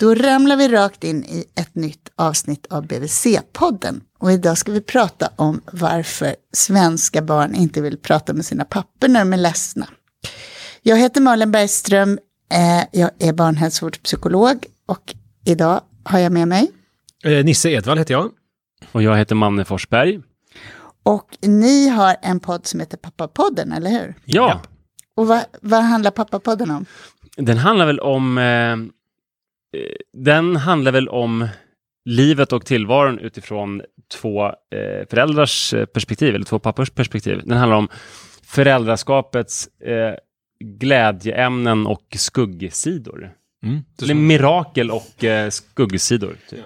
Då ramlar vi rakt in i ett nytt avsnitt av BVC-podden. Och idag ska vi prata om varför svenska barn inte vill prata med sina papper när de är ledsna. Jag heter Malin Bergström, eh, jag är barnhälsovårdspsykolog och idag har jag med mig. Eh, Nisse Edvall heter jag. Och jag heter Manne Forsberg. Och ni har en podd som heter Pappapodden, eller hur? Ja. Och vad, vad handlar Pappapodden om? Den handlar väl om... Eh, den handlar väl om livet och tillvaron utifrån två eh, föräldrars perspektiv, eller två pappors perspektiv. Den handlar om föräldraskapets eh, glädjeämnen och skuggsidor. Mm, eller mirakel och eh, skuggsidor. Typ.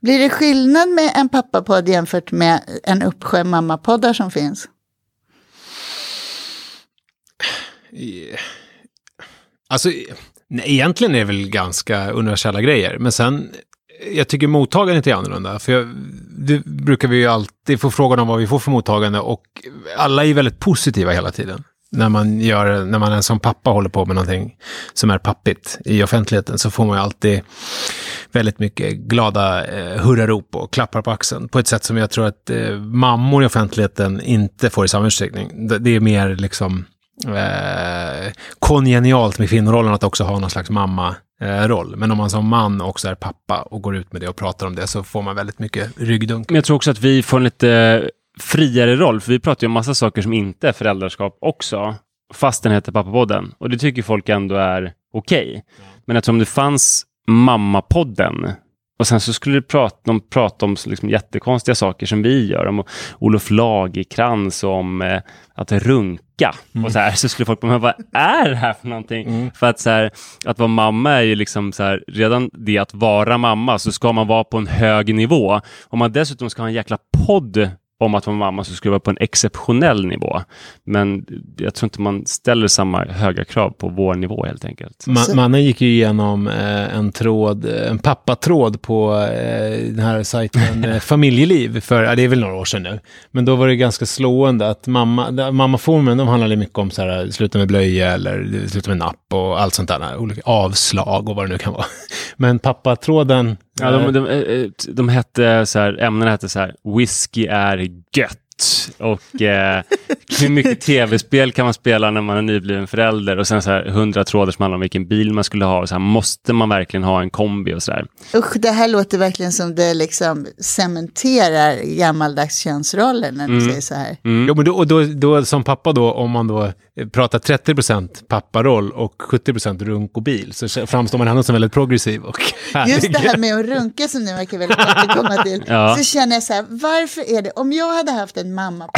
Blir det skillnad med en pappapodd jämfört med en uppsjö mammapoddar som finns? Alltså, nej, egentligen är det väl ganska universella grejer. Men sen, jag tycker mottagandet är annorlunda. För jag, det brukar vi ju alltid få frågan om vad vi får för mottagande och alla är väldigt positiva hela tiden när man, gör, när man som pappa håller på med någonting som är pappigt i offentligheten så får man ju alltid väldigt mycket glada eh, hurrarop och klappar på axeln på ett sätt som jag tror att eh, mammor i offentligheten inte får i samma utsträckning. Det, det är mer liksom eh, kongenialt med kvinnorollen att också ha någon slags mamma roll. Men om man som man också är pappa och går ut med det och pratar om det så får man väldigt mycket ryggdunk. Men jag tror också att vi får lite friare roll, för vi pratar ju om massa saker som inte är föräldraskap också, fast den heter Pappapodden. Och det tycker folk ändå är okej. Men eftersom det fanns Mammapodden, och sen så skulle prata, de prata om liksom jättekonstiga saker som vi gör, om Olof Lagerkrans och om eh, att runka. Mm. Och så, här, så skulle folk bara, vad är det här för någonting? Mm. För att, så här, att vara mamma är ju liksom så här, redan det att vara mamma, så ska man vara på en hög nivå. Om man dessutom ska ha en jäkla podd om att vara mamma så skulle vara på en exceptionell nivå. Men jag tror inte man ställer samma höga krav på vår nivå helt enkelt. Ma mannen gick ju igenom eh, en tråd, en pappatråd på eh, den här sajten eh, Familjeliv för, ja, det är väl några år sedan nu. Men då var det ganska slående att mamma, mammaforumen, de handlade mycket om så här, sluta med blöja eller sluta med napp och allt sånt där, olika avslag och vad det nu kan vara. Men pappatråden Ja, de, de, de, de hette så här, ämnena hette så här, whisky är gött. Och eh, hur mycket tv-spel kan man spela när man är nybliven förälder? Och sen så här hundra trådar som handlar om vilken bil man skulle ha. Och så här, måste man verkligen ha en kombi och så där? Usch, det här låter verkligen som det liksom cementerar gammaldags könsroller när du mm. säger så här. Mm. Jo, men då, och då, då, som pappa då, om man då pratar 30% papparoll och 70% runk och bil, så framstår man ändå som väldigt progressiv och härlig. Just det här med att runka som ni verkar väldigt komma till, ja. så känner jag så här, varför är det, om jag hade haft en mamma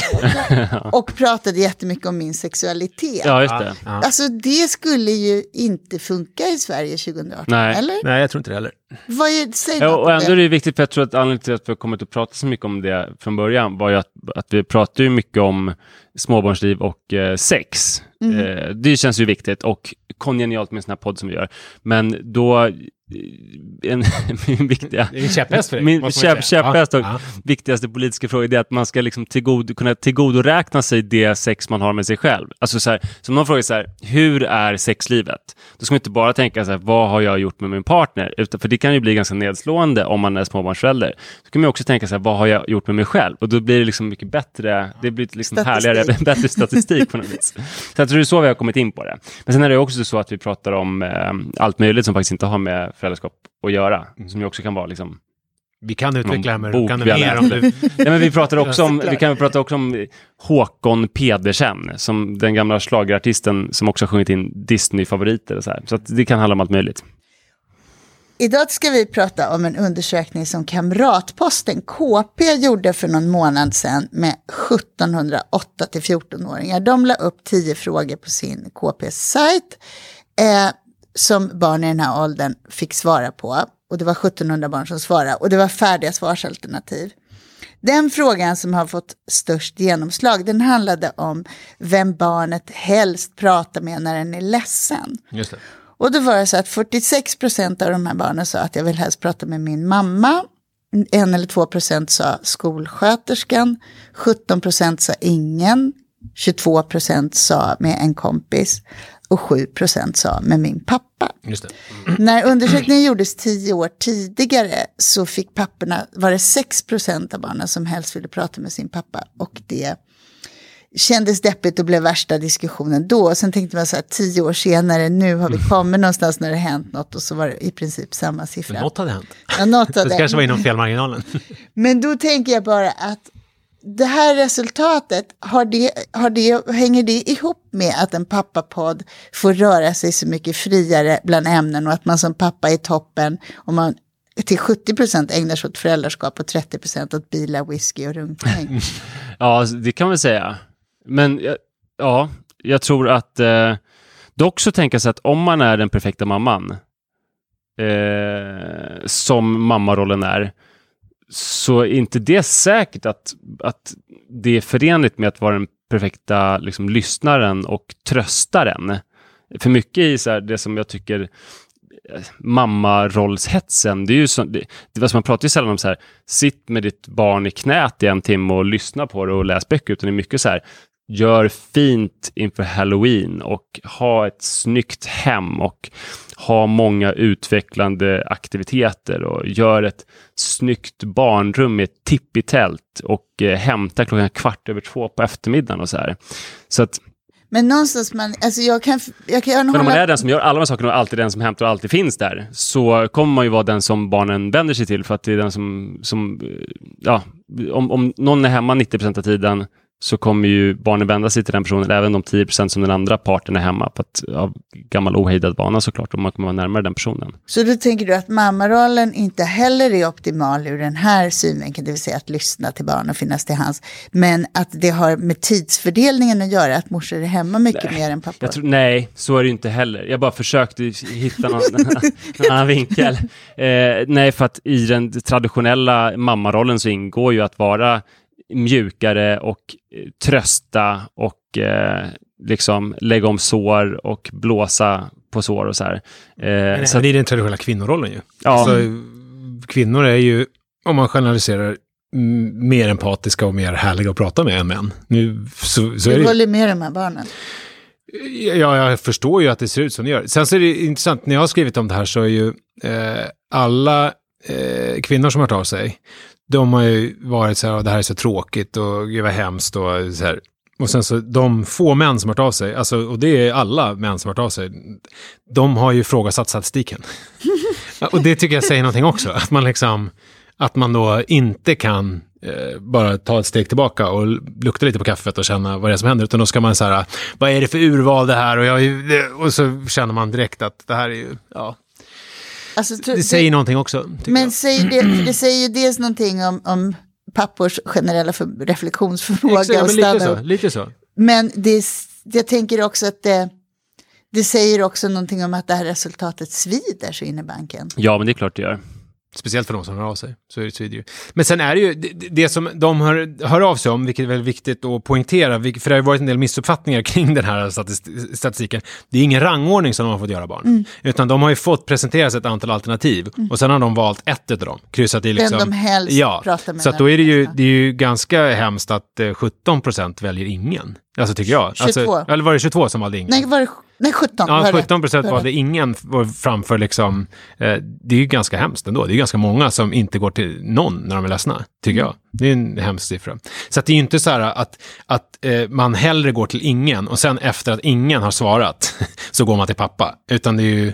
och pratade jättemycket om min sexualitet. Ja, just det. Ja. Alltså det skulle ju inte funka i Sverige 2018, Nej. eller? Nej, jag tror inte det heller. Vad är, säg ja, och ändå är det viktigt, för jag tror att anledningen till att vi har kommit att prata så mycket om det från början var ju att, att vi pratar ju mycket om småbarnsliv och eh, sex. Mm. Eh, det känns ju viktigt och kongenialt med en sån här podd som vi gör. Men då en, min viktiga... Det är en käpphäst för dig, Min käpp, käpphäst och ja. viktigaste politiska fråga är att man ska liksom tillgod, kunna tillgodoräkna sig det sex man har med sig själv. Alltså så här, som någon frågar så här, hur är sexlivet? Då ska man inte bara tänka så här, vad har jag gjort med min partner? Utan, för det kan ju bli ganska nedslående om man är småbarnsförälder. Så kan man också tänka så här, vad har jag gjort med mig själv? Och då blir det liksom mycket bättre, det blir liksom härligare, bättre statistik på något vis. Så jag tror det är så vi har kommit in på det. Men sen är det också så att vi pratar om eh, allt möjligt som faktiskt inte har med föräldraskap att göra, mm. som ju också kan vara liksom vi kan utveckla det här med kan mer om det. Nej, men vi pratar också om, vi kan prata också om Håkon Pedersen, som den gamla slagerartisten som också har sjungit in Disney-favoriter och så här. Så att det kan handla om allt möjligt. Idag ska vi prata om en undersökning som Kamratposten KP gjorde för någon månad sedan med 1708 till 14-åringar. De la upp tio frågor på sin KP-sajt. Eh, som barn i den här åldern fick svara på. Och det var 1700 barn som svarade och det var färdiga svarsalternativ. Den frågan som har fått störst genomslag, den handlade om vem barnet helst pratar med när den är ledsen. Just det. Och då var det så att 46 procent av de här barnen sa att jag vill helst prata med min mamma. En eller två procent sa skolsköterskan. 17 procent sa ingen. 22 procent sa med en kompis. Och 7 procent sa med min pappa. Det. När undersökningen gjordes tio år tidigare så fick papporna, var det 6 procent av barnen som helst ville prata med sin pappa. Och det kändes deppigt och blev värsta diskussionen då. Sen tänkte man så här, tio år senare, nu har vi kommit någonstans när det hänt något och så var det i princip samma siffra. Men något hade hänt. Ja, något av Det kanske var inom felmarginalen. Men då tänker jag bara att det här resultatet, har det, har det, hänger det ihop med att en pappapodd får röra sig så mycket friare bland ämnen och att man som pappa är toppen och man till 70 procent ägnar sig åt föräldraskap och 30 procent åt bilar, whisky och runkning. Ja, alltså, det kan man säga. Men ja, jag tror att eh, dock så tänker jag så att om man är den perfekta mamman, eh, som mammarollen är, så är inte det säkert att, att det är förenligt med att vara den perfekta liksom, lyssnaren och tröstaren. För mycket i så här, det som jag tycker eh, mammarollshetsen, det är ju så, det, det, alltså man pratar ju sällan om så här, sitt med ditt barn i knät i en timme och lyssna på det och läs böcker, utan det är mycket så här, gör fint inför halloween och ha ett snyggt hem och ha många utvecklande aktiviteter och gör ett snyggt barnrum med tippitält och eh, hämta klockan kvart över två på eftermiddagen och så här. Så att Men någonstans man, alltså jag kan, jag kan men om man är den som gör alla de här sakerna och alltid den som hämtar och alltid finns där, så kommer man ju vara den som barnen vänder sig till för att det är den som, som eh, ja, om, om någon är hemma 90% av tiden så kommer ju barnen vända sig till den personen, även de 10% som den andra parten är hemma, på att, av gammal ohejdad vana såklart, och man kommer vara närmare den personen. Så då tänker du att mammarollen inte heller är optimal ur den här synvinkeln, det vill säga att lyssna till barn och finnas till hands. Men att det har med tidsfördelningen att göra, att morsor är hemma mycket Nej, mer än pappor. Tror, nej, så är det ju inte heller. Jag bara försökte hitta någon, någon annan vinkel. Eh, nej, för att i den traditionella mammarollen så ingår ju att vara mjukare och eh, trösta och eh, liksom lägga om sår och blåsa på sår och så här. Eh, Men så att, det är den traditionella kvinnorollen ju. ja, Alltså, kvinnor är ju, om man generaliserar, mer empatiska och mer härliga att prata med än män. Nu, så, så är Du det, håller med de här barnen. Ja, jag förstår ju att det ser ut som det gör. Sen så är det intressant, när jag har skrivit om det här så är ju eh, alla eh, kvinnor som har hört av sig, de har ju varit så här, "Åh, det här är så tråkigt och gud vad hemskt och så här. Och sen så de få män som har hört av sig, alltså, och det är alla män som har hört av sig, de har ju ifrågasatt statistiken. och det tycker jag säger någonting också, att man liksom, att man då inte kan eh, bara ta ett steg tillbaka och lukta lite på kaffet och känna vad det är som händer, utan då ska man så här, vad är det för urval det här? Och, jag, och så känner man direkt att det här är ju, ja, Alltså, tror- det säger någonting också. Men säger det, det säger ju dels någonting om, om pappors generella för, reflektionsförmåga Exakt, och men lite stanna så, lite så. Men det, jag tänker också att det, det säger också någonting om att det här resultatet svider så in i banken. ja, men det är klart det gör. Speciellt för de som hör av sig. Så är det svider ju. Men sen är det ju det, det som de hör, hör av sig om, vilket är väldigt viktigt att poängtera, för det har ju varit en del missuppfattningar kring den här statis- statistiken. Det är ingen rangordning som de har fått göra barn, Mm. utan de har ju fått presenteras ett antal alternativ och sen har de valt ett av dem, kryssat i liksom. de helst ja, pratar med Så att då är det de ju, är det är ju ganska hemskt att eh, 17 procent väljer ingen. Alltså tycker jag. 22. Alltså, eller var det 22 som valde ingen? Nej, var det, nej 17. du Ja, har 17 rätt. procent valde ingen framför liksom, eh, det är ju ganska hemskt ändå. Det är ganska många som inte går till någon när de är ledsna, tycker Mm. jag. Det är en hemsk siffra. Så det är ju inte så här att, att eh, man hellre går till ingen och sen efter att ingen har svarat så går man till pappa. Utan det är ju,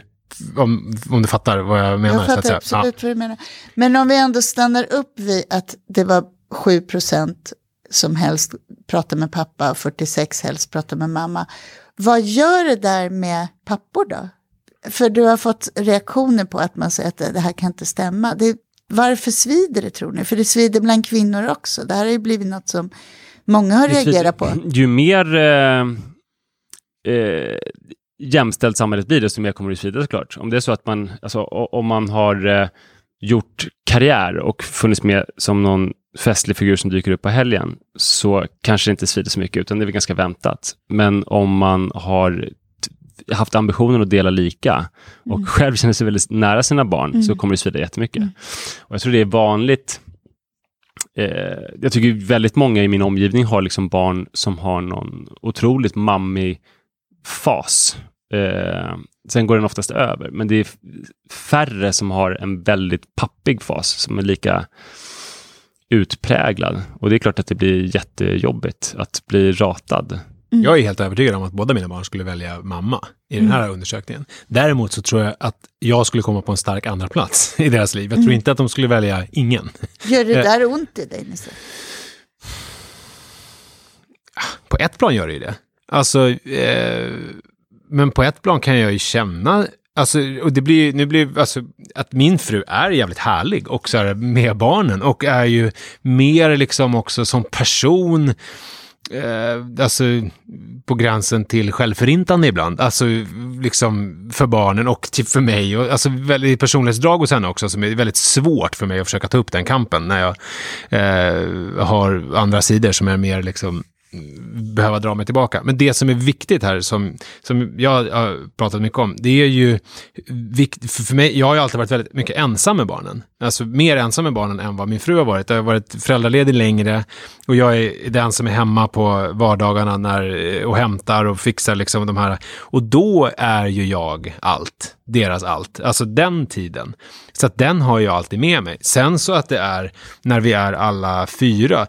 om, om du fattar vad jag menar. Jag fattar absolut vad du menar. Men om vi ändå stannar upp vid att det var 7 procent som helst pratar med pappa och 46 helst pratar med mamma. Vad gör det där med pappor då? För du har fått reaktioner på att man säger att det här kan inte stämma. Det, varför svider det tror ni? För det svider bland kvinnor också. Det här har ju blivit något som många har reagerat på. Ju mer eh, eh, jämställt samhället blir, desto mer kommer det svida såklart. Om det är så att man, alltså, om man har eh, gjort karriär och funnits med som någon festlig figur som dyker upp på helgen, så kanske det inte svider så mycket, utan det är väl ganska väntat. Men om man har haft ambitionen att dela lika och själv känner sig väldigt nära sina barn, så kommer det svida jättemycket. Och jag tror det är vanligt eh, jag tycker väldigt många i min omgivning har liksom barn som har någon otroligt mammig fas. Eh, sen går den oftast över, men det är färre som har en väldigt pappig fas som är lika utpräglad. Och det är klart att det blir jättejobbigt att bli ratad. Mm. Jag är helt övertygad om att båda mina barn skulle välja mamma i den här mm. undersökningen. Däremot så tror jag att jag skulle komma på en stark andra plats i deras liv. Jag tror mm. inte att de skulle välja ingen. Gör det eh. där ont i dig, Nisse? På ett plan gör det ju det. Alltså, eh, men på ett plan kan jag ju känna Alltså, och det blir, nu blir, alltså, att min fru är jävligt härlig och så här, med barnen och är ju mer liksom också som person, eh, alltså på gränsen till självförintande ibland, alltså liksom för barnen och till, för mig, och, alltså väldigt personlighetsdrag hos henne också som är väldigt svårt för mig att försöka ta upp den kampen när jag eh, har andra sidor som är mer liksom behöva dra mig tillbaka. Men det som är viktigt här, som, som jag har pratat mycket om, det är ju för mig, jag har ju alltid varit väldigt mycket ensam med barnen. Alltså mer ensam med barnen än vad min fru har varit. Jag har varit föräldraledig längre och jag är den som är hemma på vardagarna när, och hämtar och fixar liksom de här. Och då är ju jag allt, deras allt. Alltså den tiden. Så att den har jag alltid med mig. Sen så att det är när vi är alla fyra,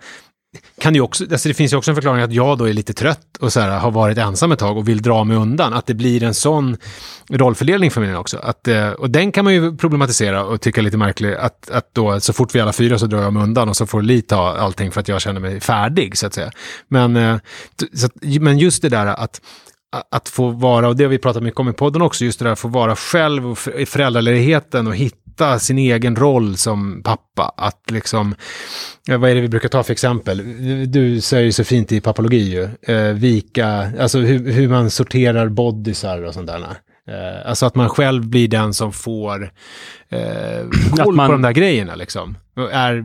kan det, också, alltså det finns ju också en förklaring att jag då är lite trött och så här, har varit ensam ett tag och vill dra mig undan. Att det blir en sån rollfördelning för mig också. Att, eh, och den kan man ju problematisera och tycka lite märklig. Att, att då så fort vi är alla fyra så drar jag mig undan och så får Li ta allting för att jag känner mig färdig så att säga. Men, eh, så att, men just det där att att få vara, och det har vi pratat mycket om i podden också, just det där att få vara själv och föräldraledigheten och hitta hitta sin egen roll som pappa. Att liksom, vad är det vi brukar ta för exempel? Du säger ju så fint i papologi ju. Eh, vika, alltså hur, hur man sorterar bodysar och sånt där. Eh, alltså att man själv blir den som får eh, koll man, på de där grejerna liksom. Är,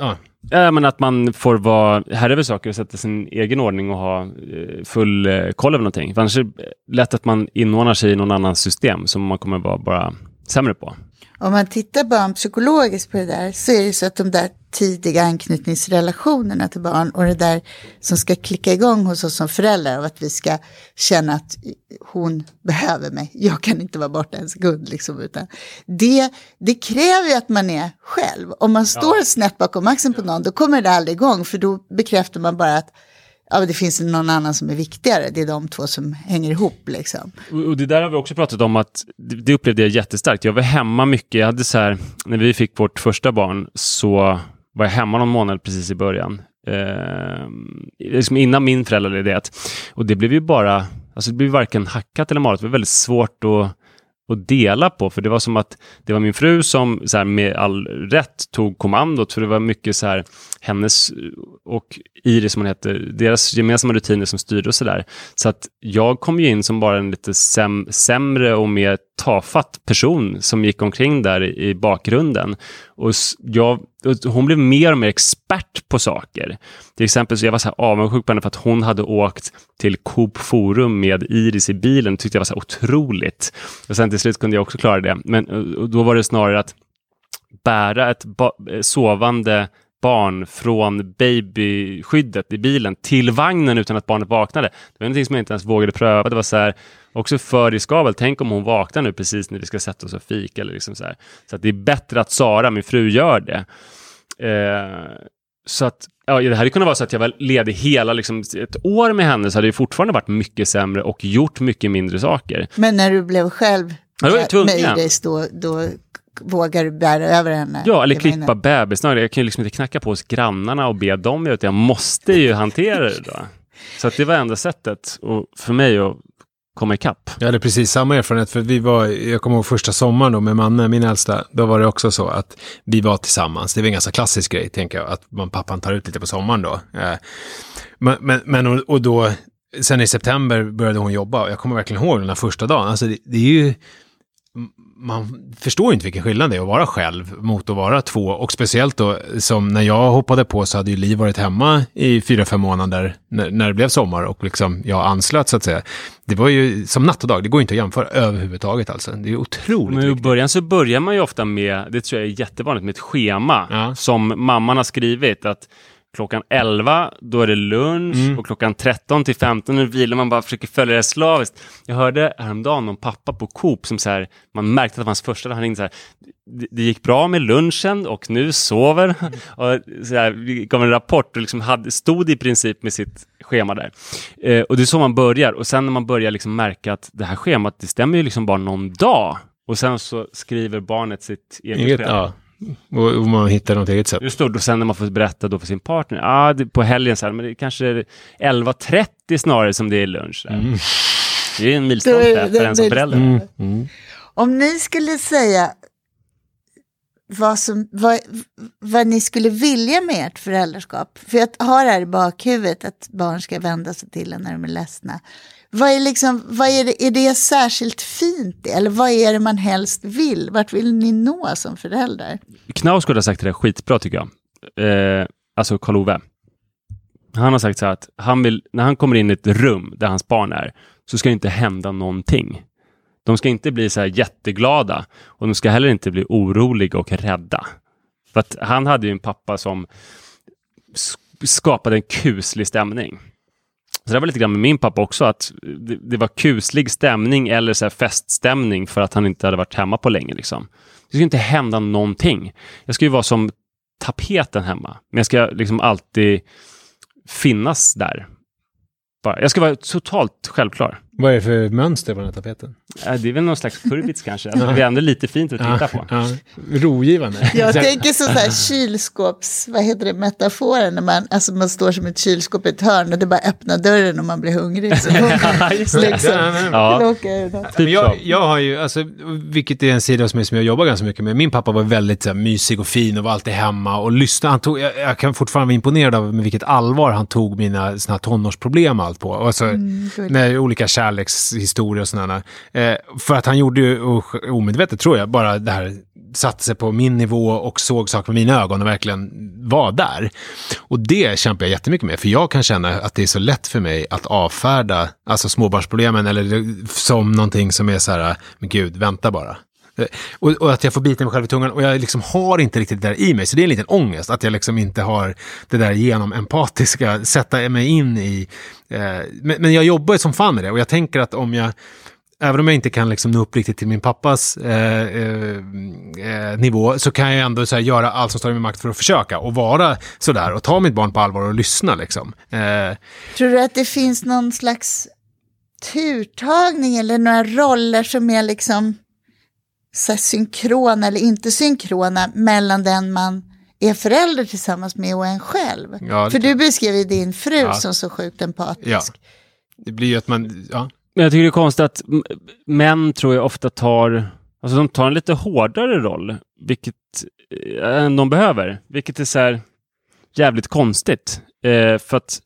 ja. Ja, men att man får vara herre över saker och sätta sin egen ordning och ha eh, full eh, koll över någonting. För annars är det lätt att man inordnar sig i någon annans system som man kommer vara bara sämre på om man tittar barnpsykologiskt på det där så är det så att de där tidiga anknytningsrelationerna till barn och det där som ska klicka igång hos oss som föräldrar och att vi ska känna att hon behöver mig, jag kan inte vara borta en sekund liksom, utan det, det kräver ju att man är själv. Om man står ja. snett bakom axeln på någon då kommer det aldrig igång för då bekräftar man bara att ja, det finns någon annan som är viktigare. Det är de två som hänger ihop. Liksom. Och det där har vi också pratat om att det upplevde jag jättestarkt. Jag var hemma mycket. Jag hade så här, när vi fick vårt första barn så var jag hemma någon månad precis i början. Eh, liksom innan min föräldraledighet. Och det blev ju bara, alltså det blev varken hackat eller malet. Det var väldigt svårt att att dela på. För det var som att det var min fru som så här, med all rätt tog kommandot. För det var mycket så här, hennes och Iris, som hon heter, deras gemensamma rutiner som styrde och sådär. Så att jag kom ju in som bara en lite säm sämre och mer tafatt person som gick omkring där i, i bakgrunden. Och jag, hon blev mer och mer expert på saker. Till exempel så jag var så här avundsjuk på henne för att hon hade åkt till Coop Forum med Iris i bilen. tyckte jag var så här otroligt. Och sen till slut kunde jag också klara det. Men då var det snarare att bära ett eh, sovande barn från babyskyddet i bilen till vagnen utan att barnet vaknade. Det var någonting som jag inte ens vågade pröva. Det var så här, också för riskabelt. Tänk om hon vaknar nu precis när vi ska sätta oss och fika. Eller liksom så här. så att det är bättre att Sara, min fru, gör det. Eh, så att Ja, det hade kunnat vara så att jag var ledig hela liksom, ett år med henne så hade det fortfarande varit mycket sämre och gjort mycket mindre saker. Men när du blev själv med Iris då, då vågar bära över henne. Ja, eller klippa bebisnaglar. Jag kan ju liksom inte knacka på hos grannarna och be dem göra det. Jag måste ju hantera det då. Så att det var enda sättet och för mig att komma ikapp. Jag hade precis samma erfarenhet, för vi var, jag kommer ihåg första sommaren då med Manne, min äldsta, då var det också så att vi var tillsammans. Det var en ganska klassisk grej, tänker jag, att man, pappan tar ut lite på sommaren då. Eh, men, men, men och då, sen i september började hon jobba och jag kommer verkligen ihåg den här första dagen. Alltså det, det är ju man förstår inte vilken skillnad det är att vara själv mot att vara två. Och speciellt då, som när jag hoppade på så hade ju Liv varit hemma i fyra, fem månader när, när det blev sommar och liksom jag anslöt så att säga. Det var ju som natt och dag, det går inte att jämföra överhuvudtaget alltså. Det är otroligt Men i början så börjar man ju ofta med, det tror jag är jättevanligt, med ett schema ja. som mamman har skrivit. att Klockan 11, då är det lunch Mm. och klockan 13 till 15 nu vilar man bara försöker följa det slaviskt. Jag hörde häromdagen om pappa på Coop som så här, man märkte att det var hans första han ringde så här, det, gick bra med lunchen och nu sover. och så här, vi gav en rapport och liksom hade, stod i princip med sitt schema där. Eh, och det är så man börjar och sen när man börjar liksom märka att det här schemat, det stämmer ju liksom bara någon dag. Och sen så skriver barnet sitt eget schema. ja. Och, och man hittar något eget sätt. Just då, då sen när man får berätta då för sin partner, ah, det, på helgen så här, men det är kanske 11.30 snarare som det är lunch. Där. Mm. Det är en Då milstolpe det- för en som det- förälder. Mm. Mm. Om ni skulle säga vad, som, vad, vad ni skulle vilja med ert föräldraskap, för jag har här i bakhuvudet att barn ska vända sig till en när de är ledsna. Vad är, liksom, vad är, det, är det särskilt fint eller vad är det man helst vill? Vart vill ni nå som föräldrar? Knausgård har sagt det där skitbra tycker jag. Eh, alltså Karl-Ove. Han har sagt så här att han vill, när han kommer in i ett rum där hans barn är, så ska det inte hända någonting. De ska inte bli så här jätteglada och de ska heller inte bli oroliga och rädda. För att han hade ju en pappa som skapade en kuslig stämning. Så det var lite grann med min pappa också, att det, det var kuslig stämning eller så här feststämning för att han inte hade varit hemma på länge. Liksom. Det ska inte hända någonting. Jag ska ju vara som tapeten hemma, men jag ska liksom alltid finnas där. Bara. Jag ska vara totalt självklar. Vad är det för mönster på den här tapeten? Det är väl någon slags kurbits kanske. Alltså, det är ändå lite fint att titta på. Ja, rogivande. Jag tänker så här kylskåps, vad heter det, metaforen, när man, alltså man står som ett kylskåp i ett hörn och det bara öppnar dörren om man blir hungrig. Så Just det. liksom, Ja, jag, har ju, alltså, vilket är en sida som jag jobbar ganska mycket med. Min pappa var väldigt så här, mysig och fin och var alltid hemma och lyssnade. Han tog, jag, jag kan fortfarande vara imponerad av med vilket allvar han tog mina såna här tonårsproblem allt på. Alltså, gulligt. med olika kärlekshistorier och sådana. Eh, Eh, för att han gjorde ju, omedvetet tror jag, bara det här satte sig på min nivå och såg saker med mina ögon och verkligen var där. Och det kämpar jag jättemycket med, för jag kan känna att det är så lätt för mig att avfärda alltså småbarnsproblemen eller som någonting som är så här, men gud, vänta bara. Eh, och, och att jag får bita mig själv i tungan och jag liksom har inte riktigt det där i mig. Så det är en liten ångest att jag liksom inte har det där genom empatiska, sätta mig in i. Eh, men, men jag jobbar ju som fan med det och jag tänker att om jag, även om jag inte kan liksom nå upp riktigt till min pappas eh, eh, eh, nivå, så kan jag ändå så här, göra allt som står i min makt för att försöka och vara sådär och ta mitt barn på allvar och lyssna liksom. Eh, Tror du att det finns någon slags turtagning eller några roller som är liksom så synkrona eller inte synkrona mellan den man är förälder tillsammans med och en själv? ja, För du beskrev ju din fru Ja. som så sjukt empatisk. Ja. det blir ju att man, ja. Men jag tycker det är konstigt att män tror jag ofta tar, alltså de tar en lite hårdare roll, vilket eh, än de behöver, vilket är så här jävligt konstigt. Eh, för att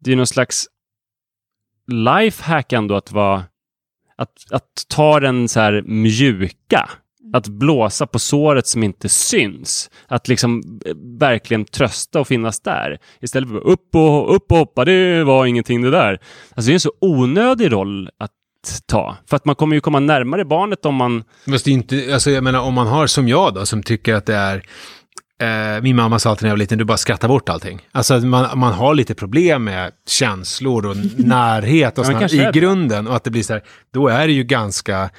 det är någon slags lifehack ändå att vara, att, att ta den så här mjuka, att blåsa på såret som inte syns. Att liksom eh, verkligen trösta och finnas där. Istället för upp och, upp och hoppa, det var ingenting det där. Alltså det är en så onödig roll att ta. För att man kommer ju komma närmare barnet om man... Fast det är inte, alltså jag menar om man har som jag då, som tycker att det är Eh, min mamma sa alltid när jag var liten, du bara skrattar bort allting. Alltså man, man har lite problem med känslor och närhet och sånt i grunden. Och att det blir så här, då är det ju ganska,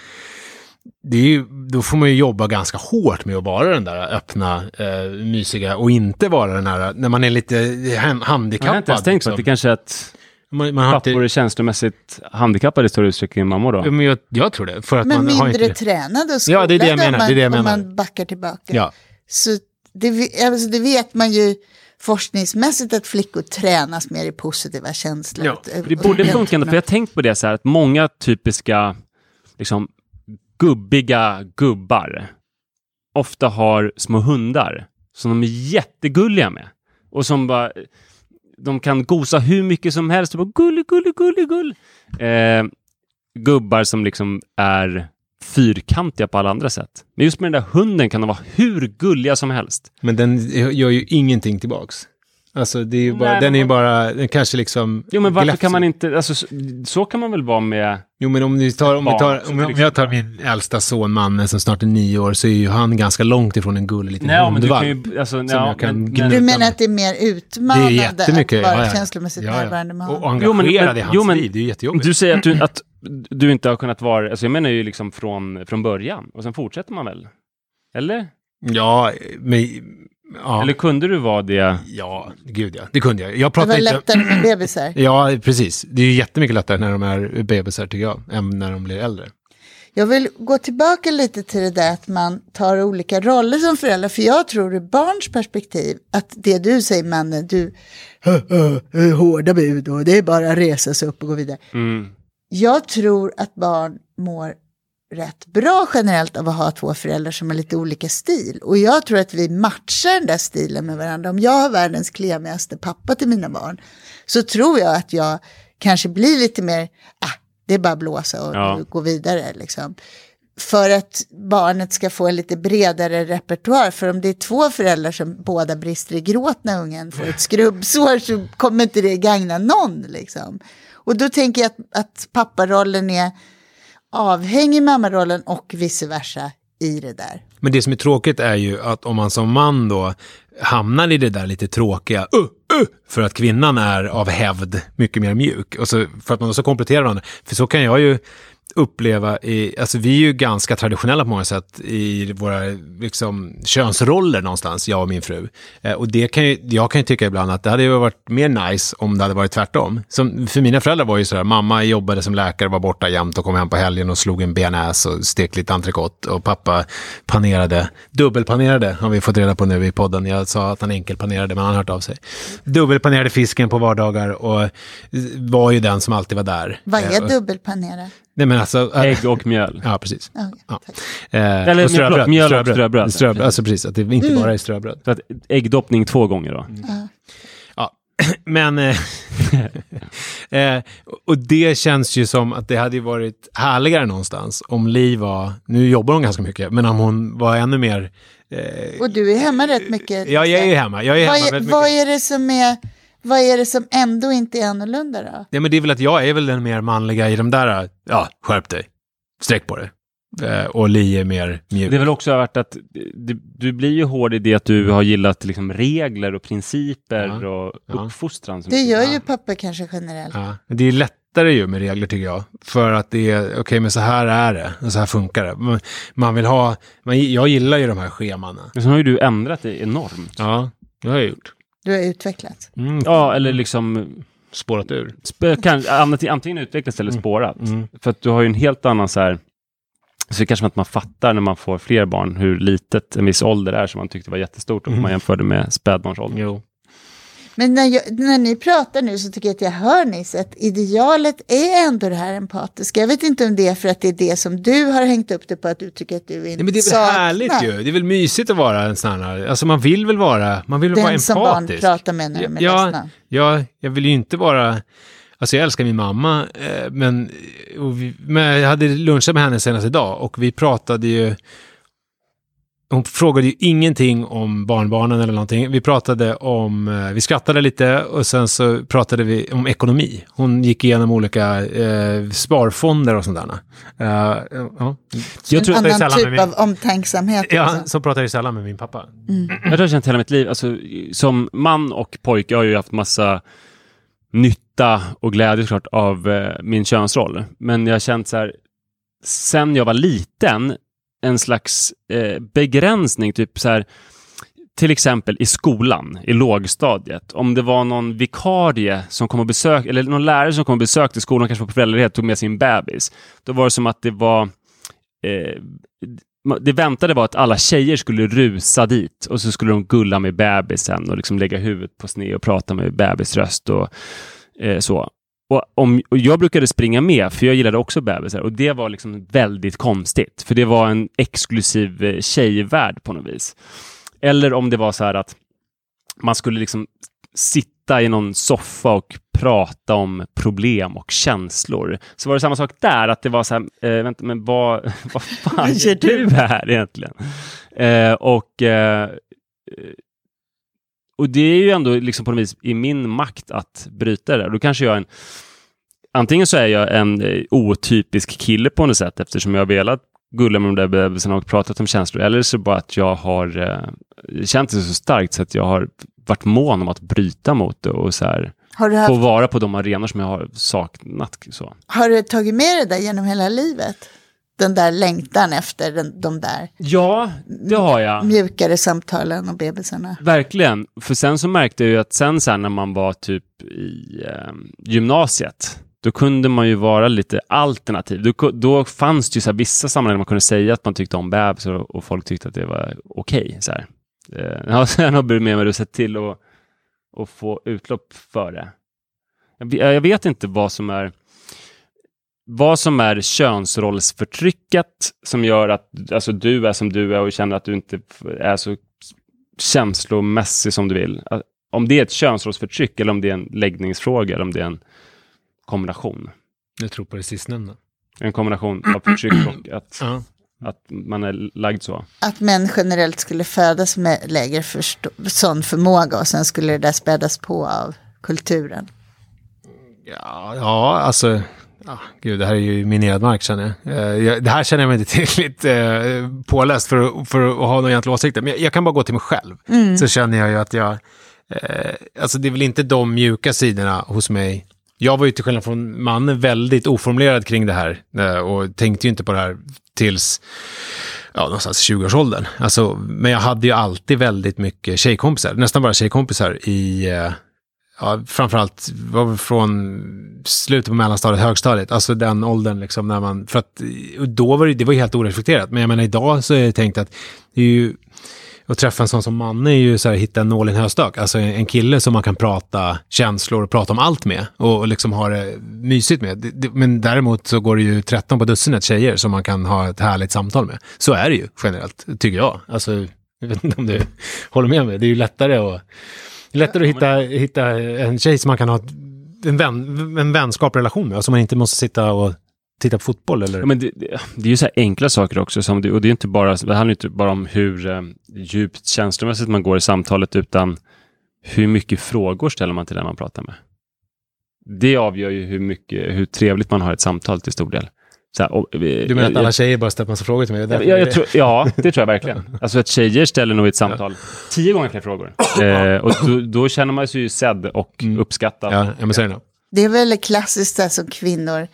det är ju, då får man ju jobba ganska hårt med att vara den där öppna, eh, mysiga och inte vara den här, när man är lite han- handikappad. Jag har inte ens tänkt på att det liksom. kanske är att man, man har pappor inte, är känslomässigt handikappade i större utsträckning än mammor Ja, då. men jag, jag tror det. För att Men man har mindre inte... tränade och Ja, det är det jag skolade om menar, man, det är det jag om man backar tillbaka. Ja. Så det, alltså det vet man ju forskningsmässigt att flickor tränas mer i positiva känslor. Ja, Det borde funka för jag har tänkt på det så här att många typiska liksom, gubbiga gubbar ofta har små hundar som de är jättegulliga med. Och som bara, de kan gosa hur mycket som helst och bara gullig, gullig, gullig, gull. Eh, gubbar som liksom är fyrkantiga på alla andra sätt. Men just med den där hunden kan de vara hur gulliga som helst. Men den gör ju ingenting tillbaks. Alltså det är ju bara, Nej, den är ju bara, den kanske liksom... Jo, men varför gläfser. kan man inte... Alltså, så, så kan man väl vara med... Jo, men om, vi tar, om, vi Barn, tar, så om, om jag tar min äldsta son, Manne, som snart är nio år, så är ju han ganska långt ifrån en gullig liten Nej, men du kan ju... Alltså, ja, jag kan men, men, Du menar att det är mer Det är utmanande jättemycket. att vara ja, ja. känslomässigt Ja, ja. närvarande med Och honom? Jo, men- engagerad men- i hans jo, men- liv, det är ju jättejobbigt. du säger att du, att du inte har kunnat vara... Alltså jag menar ju liksom från, från början. Och sen fortsätter man väl? Eller? Ja, men... Ja, Eller kunde du vara det? ja, gud ja. Det kunde jag. Jag Det var inte... lättare med bebisar. Ja, precis. Det är ju jättemycket lättare när de är bebisar, tycker jag, än när de blir äldre. Jag vill gå tillbaka lite till det där att man tar olika roller som förälder. För jag tror ur barns perspektiv att det du säger, mannen, du "Hö, hårda bud och det är bara att resa sig upp och gå vidare. Mm. Jag tror att barn mår rätt bra generellt av att ha två föräldrar som har lite olika stil. Och jag tror att vi matchar den där stilen med varandra. Om jag har världens klämigaste pappa till mina barn så tror jag att jag kanske blir lite mer, ah, det är bara att blåsa och Ja. gå vidare liksom. För att barnet ska få en lite bredare repertoar. För om det är två föräldrar som båda brister i gråt när ungen får ett skrubbsår så kommer inte det gagna någon. Liksom. Och då tänker jag att, att papparollen är avhängig mammarollen och vice versa i det där. Men det som är tråkigt är ju att om man som man då hamnar i det där lite tråkiga uh, uh, för att kvinnan är av hävd mycket mer mjuk. Och så, för att man också kompletterar varandra. För så kan jag ju uppleva, i, alltså vi är ju ganska traditionella på många sätt i våra liksom, könsroller någonstans, jag och min fru. Eh, och det kan ju, jag kan ju tycka ibland att det hade ju varit mer nice om det hade varit tvärtom. Som, för mina föräldrar var ju sådär, mamma jobbade som läkare, var borta jämt och kom hem på helgen och slog en bearnaise och stekte lite entrecote. Och pappa panerade, dubbelpanerade har vi fått reda på nu i podden. Jag sa att han enkelpanerade, men han har hört av sig. Dubbelpanerade fisken på vardagar och var ju den som alltid var där. Vad Eh, är och- dubbelpanera? Nej men alltså... äh, Ägg och mjöl. Ja, precis. Ja, Ja. Eh, Eller, och förlåt, mjöl och ströbröd. ströbröd. Alltså precis, att det inte bara är ströbröd. Så att äggdoppning två gånger då. Ja, men... Eh, eh, och det känns ju som att det hade ju varit härligare någonstans om Li var, nu jobbar hon ganska mycket, men om hon var ännu mer... Eh, Och du är hemma rätt mycket. ja, jag är ju hemma. Jag är vad, hemma är, väldigt vad är det som är, vad är det som ändå inte är annorlunda då? Ja, men det är väl att jag är väl den mer manliga i de där, ja, skärp dig, sträck på det. Eh, och Li är mer mjuk. Det är väl också varit att du, du blir ju hård i det att du har gillat liksom regler och principer Ja. och Ja. uppfostran. Det gör ju pappa kanske generellt. Ja, det är lättare ju med regler tycker jag. För att det är, okej men så här är det, och så här funkar det. Man, man vill ha, man, jag gillar ju de här schemana. Men sen har ju du ändrat det enormt. Ja, det har jag gjort. Du har utvecklats. Mm. Ja, eller liksom Spårat ur. sp- kan, antingen- utvecklats eller spårat. Mm. För att du har ju en helt annan så här så det är kanske att man fattar när man får fler barn hur litet en viss ålder är som man tyckte var jättestort om Mm. man jämförde med spädbarnsålder. Jo. Men när, jag, när ni pratar nu så tycker jag att jag hör Nisse att idealet är ändå det här empatiska. Jag vet inte om det är för att det är det som du har hängt upp det på att du tycker att du inte Nej, men det är väl saknar. härligt ju. Det är väl mysigt att vara en sån här, alltså man vill väl vara, man vill väl vara Den som barn empatisk. pratar med när de är ja, ledsna. ja, jag vill ju inte vara... Alltså jag älskar min mamma, eh, men, vi, men jag hade lunchat med henne senast idag och vi pratade ju... Hon frågade ju ingenting om barnbarnen eller någonting. Vi pratade om, eh, vi skrattade lite och sen så pratade vi om ekonomi. Hon gick igenom olika eh, sparfonder och sånt där. Eh, ja. Jag tror, en annan sällan typ med min- av omtänksamhet. Ja, alltså. så pratar jag ju sällan med min pappa. jag tror jag har känt hela mitt liv, alltså, som man och pojke har jag ju haft massa nytta och glädje såklart av eh, min könsroll. Men jag har känt så här, sen jag var liten, en slags eh, begränsning, typ så här, till exempel i skolan, i lågstadiet, om det var någon vikarie som kom och besökte, eller någon lärare som kom och besökte skolan, kanske på föräldraledighet, tog med sin bebis, då var det som att det var eh, det väntade var att alla tjejer skulle rusa dit och så skulle de gulla med bebisen och liksom lägga huvudet på sned och prata med bebisröst och eh, så. Och, om, och jag brukade springa med, för jag gillade också bebisar. Och det var liksom väldigt konstigt, för det var en exklusiv eh, tjejvärld på något vis. Eller om det var så här att man skulle liksom sitta i någon soffa och prata om problem och känslor. Så var det samma sak där, att det var så här, eh, vänta, men vad, vad fan gör du här egentligen? Eh, och eh, och det är ju ändå liksom på något vis i min makt att bryta det där. Då kanske jag är en... Antingen så är jag en eh, otypisk kille på något sätt eftersom jag har velat gulla med de där bebisarna och pratat om känslor. Eller så bara att jag har eh, känt det så starkt så att jag har varit mån om att bryta mot det och så här, Har du, få haft, vara på de arenor som jag har saknat. Så. har du tagit med det där genom hela livet? Den där längtan efter den, de där Ja, det har jag. mjukare samtalen och bebisarna. Verkligen. För sen så märkte jag ju att sen så här när man var typ i eh, gymnasiet, då kunde man ju vara lite alternativ. Då, då fanns det ju så vissa sammanhang där man kunde säga att man tyckte om bebisar och, och folk tyckte att det var okej. så här. Eh, sen har jag med mig att se till att och få utlopp för det. Jag, jag vet inte vad som är vad som är könsrollsförtrycket som gör att alltså, du är som du är och känner att du inte är så känslomässig som du vill. Om det är ett könsrollsförtryck eller om det är en läggningsfråga eller om det är en kombination. Jag tror på det sistnämnda. En kombination av förtryck och att, Ja. att man är lagd så. Att män generellt skulle födas med lägre sån förmåga och sen skulle det där spädas på av kulturen. Ja, ja, alltså... Ja, gud, det här är ju minerad mark känner jag. Eh. Det här känner jag mig inte tillräckligt eh, påläst för, för att ha några egentliga åsikter. Men jag, jag kan bara gå till mig själv. Så känner jag ju att jag... Eh, alltså det är väl inte de mjuka sidorna hos mig. Jag var ju till skillnad från mannen väldigt oformulerad kring det här. Eh, och tänkte ju inte på det här tills ja, någonstans i 20-årsåldern. Alltså, men jag hade ju alltid väldigt mycket tjejkompisar, nästan bara tjejkompisar i, eh, ja, framförallt var från slutet på mellanstadiet, högstadiet, alltså den åldern liksom när man, för att då var det, det var ju helt oreflekterat, men jag menar idag så är det tänkt att det är ju, att träffa en sån som Manne är ju så här, hitta en nål i en höstack. Alltså en, en kille som man kan prata känslor och prata om allt med och, och liksom ha det mysigt med. Det, det, men däremot så går det ju 13 på dussinet tjejer som man kan ha ett härligt samtal med. Så är det ju generellt, tycker jag. Alltså, jag vet inte om du håller med mig. Det är ju lättare att, lättare att hitta, hitta en tjej som man kan ha en, vän, en vänskaplig relation med. Alltså man inte måste sitta och titta på fotboll eller... Ja, men det, det är ju så enkla saker också. Som det, och det, är inte bara, det handlar inte bara om hur eh, djupt känslomässigt man går i samtalet, utan hur mycket frågor ställer man till den man pratar med. Det avgör ju hur, mycket, hur trevligt man har ett samtal till stor del. Så här, och, du menar att alla tjejer bara ställer massa frågor till mig? Ja, Därför jag, jag det- tror, ja, det tror jag verkligen. Alltså att tjejer ställer nog i ett samtal tio gånger fler frågor. Eh, och då, då känner man sig ju sedd och uppskattad. Ja, ja men är det. Det är väl klassiskt som kvinnor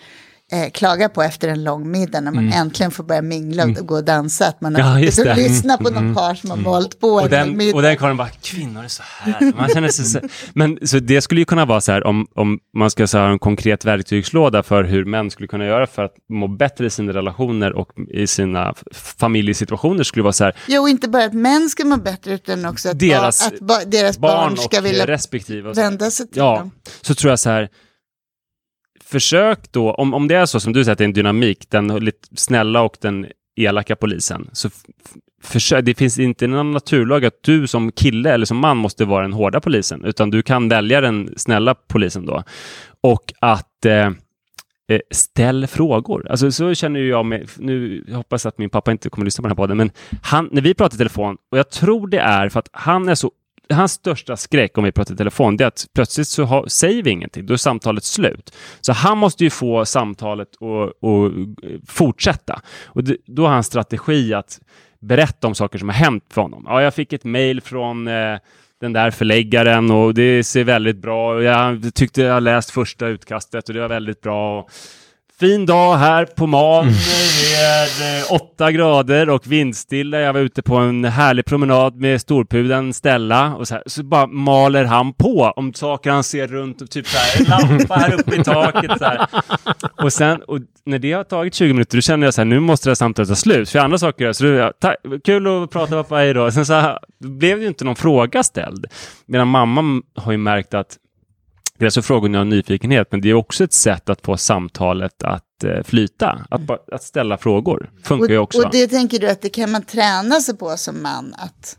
eh, klagar på efter en lång middag när man äntligen får börja mingla och gå och dansa. Att man har Mm. Ja, just det. lyssnat på någon par som har valt på en Och den, middag. och den karln bara, kvinnor är så här. Man känner sig så, men så det skulle ju kunna vara så här om, om man ska så här, ha en konkret verktygslåda för hur män skulle kunna göra för att må bättre i sina relationer och i sina familjesituationer skulle vara så här, Jo, inte bara att män ska må bättre utan också att, Deras barn, att ba, deras barn, barn ska vilja respektive. vända sig till Ja, dem. så tror jag så här. Försök då, om, om det är så som du säger att det är en dynamik, den lite snälla och den elaka polisen, så försök, det finns inte någon naturlag att du som kille eller som man måste vara den hårda polisen, utan du kan välja den snälla polisen då. Och att eh, eh ställ frågor. Alltså så känner ju jag mig, nu jag hoppas att min pappa inte kommer att lyssna på den här podden, men han, när vi pratar i telefon, och jag tror det är för att han är så Hans största skräck om vi pratar i telefon, det är att plötsligt så ha, säger vi ingenting, då är samtalet slut. Så han måste ju få samtalet att fortsätta. Och det, då har han strategi att berätta om saker som har hänt för honom. Ja, jag fick ett mejl från eh, den där förläggaren och det ser väldigt bra ut. Jag tyckte jag läst första utkastet och det var väldigt bra. Och fin dag här på Man med eh, åtta grader och vindstilla. Jag var ute på en härlig promenad med storpudeln Stella och så, här, så bara maler han på om saker han ser runt, typ så här, en lampa här uppe i taket. Så här. Och sen, och när det har tagit 20 minuter, då känner jag så här, nu måste det här samtalet ta slut, för jag har andra saker så då, Kul att prata pappa, hej då. Sen så här, blev det ju inte någon fråga ställd. Medan mamma har ju märkt att Dels så frågar hon av nyfikenhet, men det är också ett sätt att få samtalet att eh, flyta. Att, bara, att ställa frågor funkar ju Och, också. och det tänker du att det kan man träna sig på som man? Att,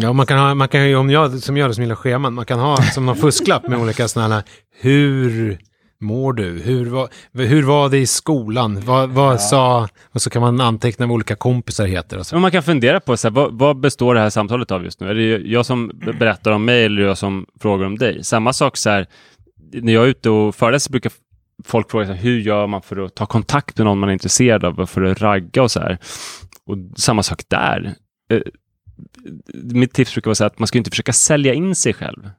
Ja, man kan ha, man kan ju, om jag som gör det som gillar scheman, man kan ha som någon fusklapp med olika sådana här, hur mår du? Hur var, hur var det i skolan? Vad, vad ja. sa... Och så kan man anteckna vad olika kompisar heter. Och så. Men man kan fundera på så här, vad, vad, består det här samtalet av just nu? Är det jag som berättar om mig eller jag som frågar om dig? Samma sak så här, när jag är ute och föreläser brukar folk frågar så här, hur gör man för att ta kontakt med någon man är intresserad av, för att ragga och så här. Och samma sak där. Eh, mitt tips brukar vara att man ska inte försöka sälja in sig själv.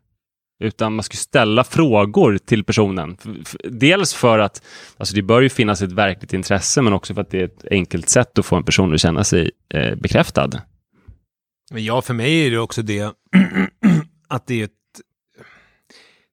Utan man ska ställa frågor till personen. Dels för att alltså det bör ju finnas ett verkligt intresse, men också för att det är ett enkelt sätt att få en person att känna sig eh, bekräftad. Men ja, för mig är det också det att det är ett...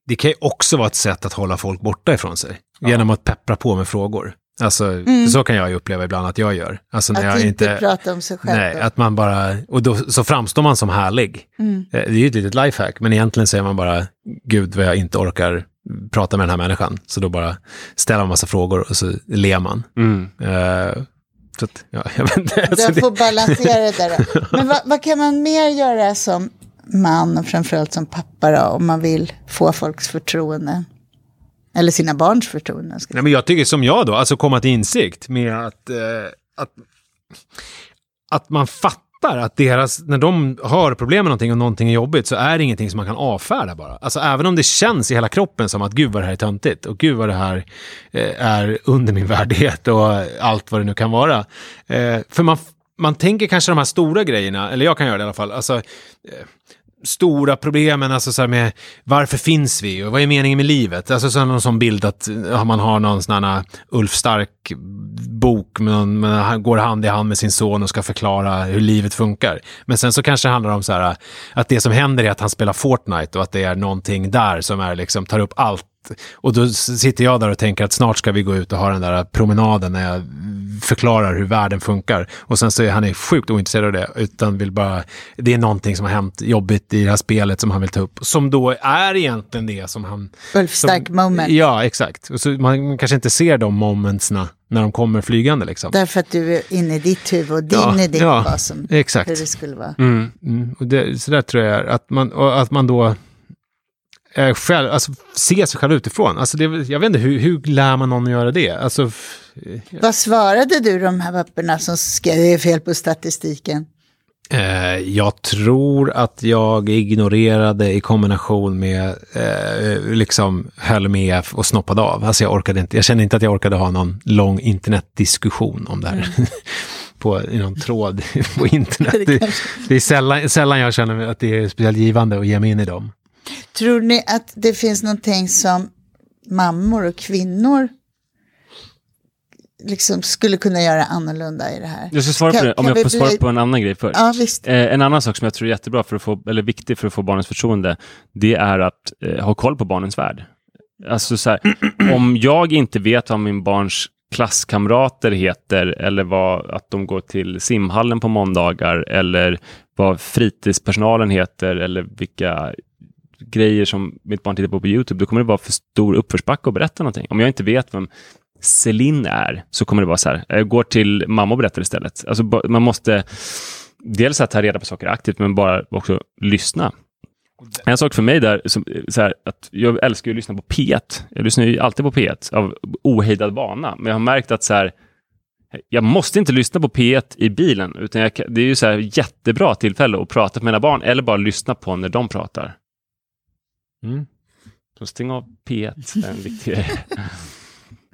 Det kan ju också vara ett sätt att hålla folk borta ifrån sig. Ja. Genom att peppra på med frågor. Alltså, mm. så kan jag ju uppleva ibland att jag gör. Alltså, när att jag inte, inte prata om sig själv. Nej, att man bara, och då så framstår man som härlig. Mm. Eh, det är ju ett litet lifehack, men egentligen säger man bara, gud vad jag inte orkar prata med den här människan. Så då bara ställer man massa frågor och så ler man. Mm. Uh, så att, ja, jag vet inte. Alltså, du får det... balansera det där. Men vad, vad, kan man mer göra som man och framförallt som pappa då, om man vill få folks förtroende? Eller sina barns förtroende. Nej, men jag tycker som jag då, alltså komma till insikt med att, eh, att, att man fattar att deras, när de har problem med någonting och någonting är jobbigt så är det ingenting som man kan avfärda bara. Alltså även om det känns i hela kroppen som att gud vad det här är töntigt och gud vad det här eh, är under min värdighet och eh, allt vad det nu kan vara. Eh, för man, man tänker kanske de här stora grejerna, eller jag kan göra det i alla fall, alltså eh, stora problemen, alltså så med varför finns vi och vad är meningen med livet? Alltså så någon sån bild att man har någon sån här uh, Ulf Stark bok, men han går hand i hand med sin son och ska förklara hur livet funkar. Men sen så kanske det handlar om så här att det som händer är att han spelar Fortnite och att det är någonting där som är liksom tar upp allt och då sitter jag där och tänker att snart ska vi gå ut och ha den där promenaden när jag förklarar hur världen funkar. Och sen så är han sjukt ointresserad av det, utan vill bara, det är någonting som har hänt jobbigt i det här spelet som han vill ta upp. Som då är egentligen det som han... Ulf Stark moment. Ja, exakt. Och så man kanske inte ser de momentsna när de kommer flygande. Liksom. Därför att du är inne i ditt huvud och din ja, idé ja, vad som, exakt. hur det skulle vara. Mm, mm. Och det, så där tror jag att man, att man då eh, själv, alltså, se sig själv utifrån. Alltså, det, jag vet inte, hur, hur lär man någon att göra det? Alltså, Vad svarade du de här papperna som skrev fel på statistiken? Eh, jag tror att jag ignorerade i kombination med, eh, liksom höll med och snoppade av. Alltså jag orkade inte, jag kände inte att jag orkade ha någon lång internetdiskussion om det här. Mm. på, i någon tråd på internet. Det, det, är sällan, sällan jag känner att det är speciellt givande att ge mig in i dem. Tror ni att det finns någonting som mammor och kvinnor liksom skulle kunna göra annorlunda i det här? Jag ska svara på det, om jag får svara på en annan grej först. Ja. Eh, en annan sak som jag tror är jättebra för att få, eller viktig för att få barnens förtroende, det är att eh, ha koll på barnens värld. Alltså så här, om jag inte vet vad min barns klasskamrater heter eller vad, att de går till simhallen på måndagar eller vad fritidspersonalen heter eller vilka grejer som mitt barn tittar på på YouTube, då kommer det vara för stor uppförsbacke att berätta någonting. Om jag inte vet vem Celine är, så kommer det vara så här, eh, jag går till mamma och berättar istället. Alltså, man måste dels att ta reda på saker aktivt, men bara också lyssna. En sak för mig där, som, eh, så här, att jag älskar att lyssna på P1. Jag lyssnar ju alltid på P1 av ohejdad vana, men jag har märkt att så här, jag måste inte lyssna på P1 i bilen, utan jag, det är ju så här jättebra tillfälle att prata med mina barn, eller bara lyssna på när de pratar. Mm. Så stäng av P1, är en viktig grej.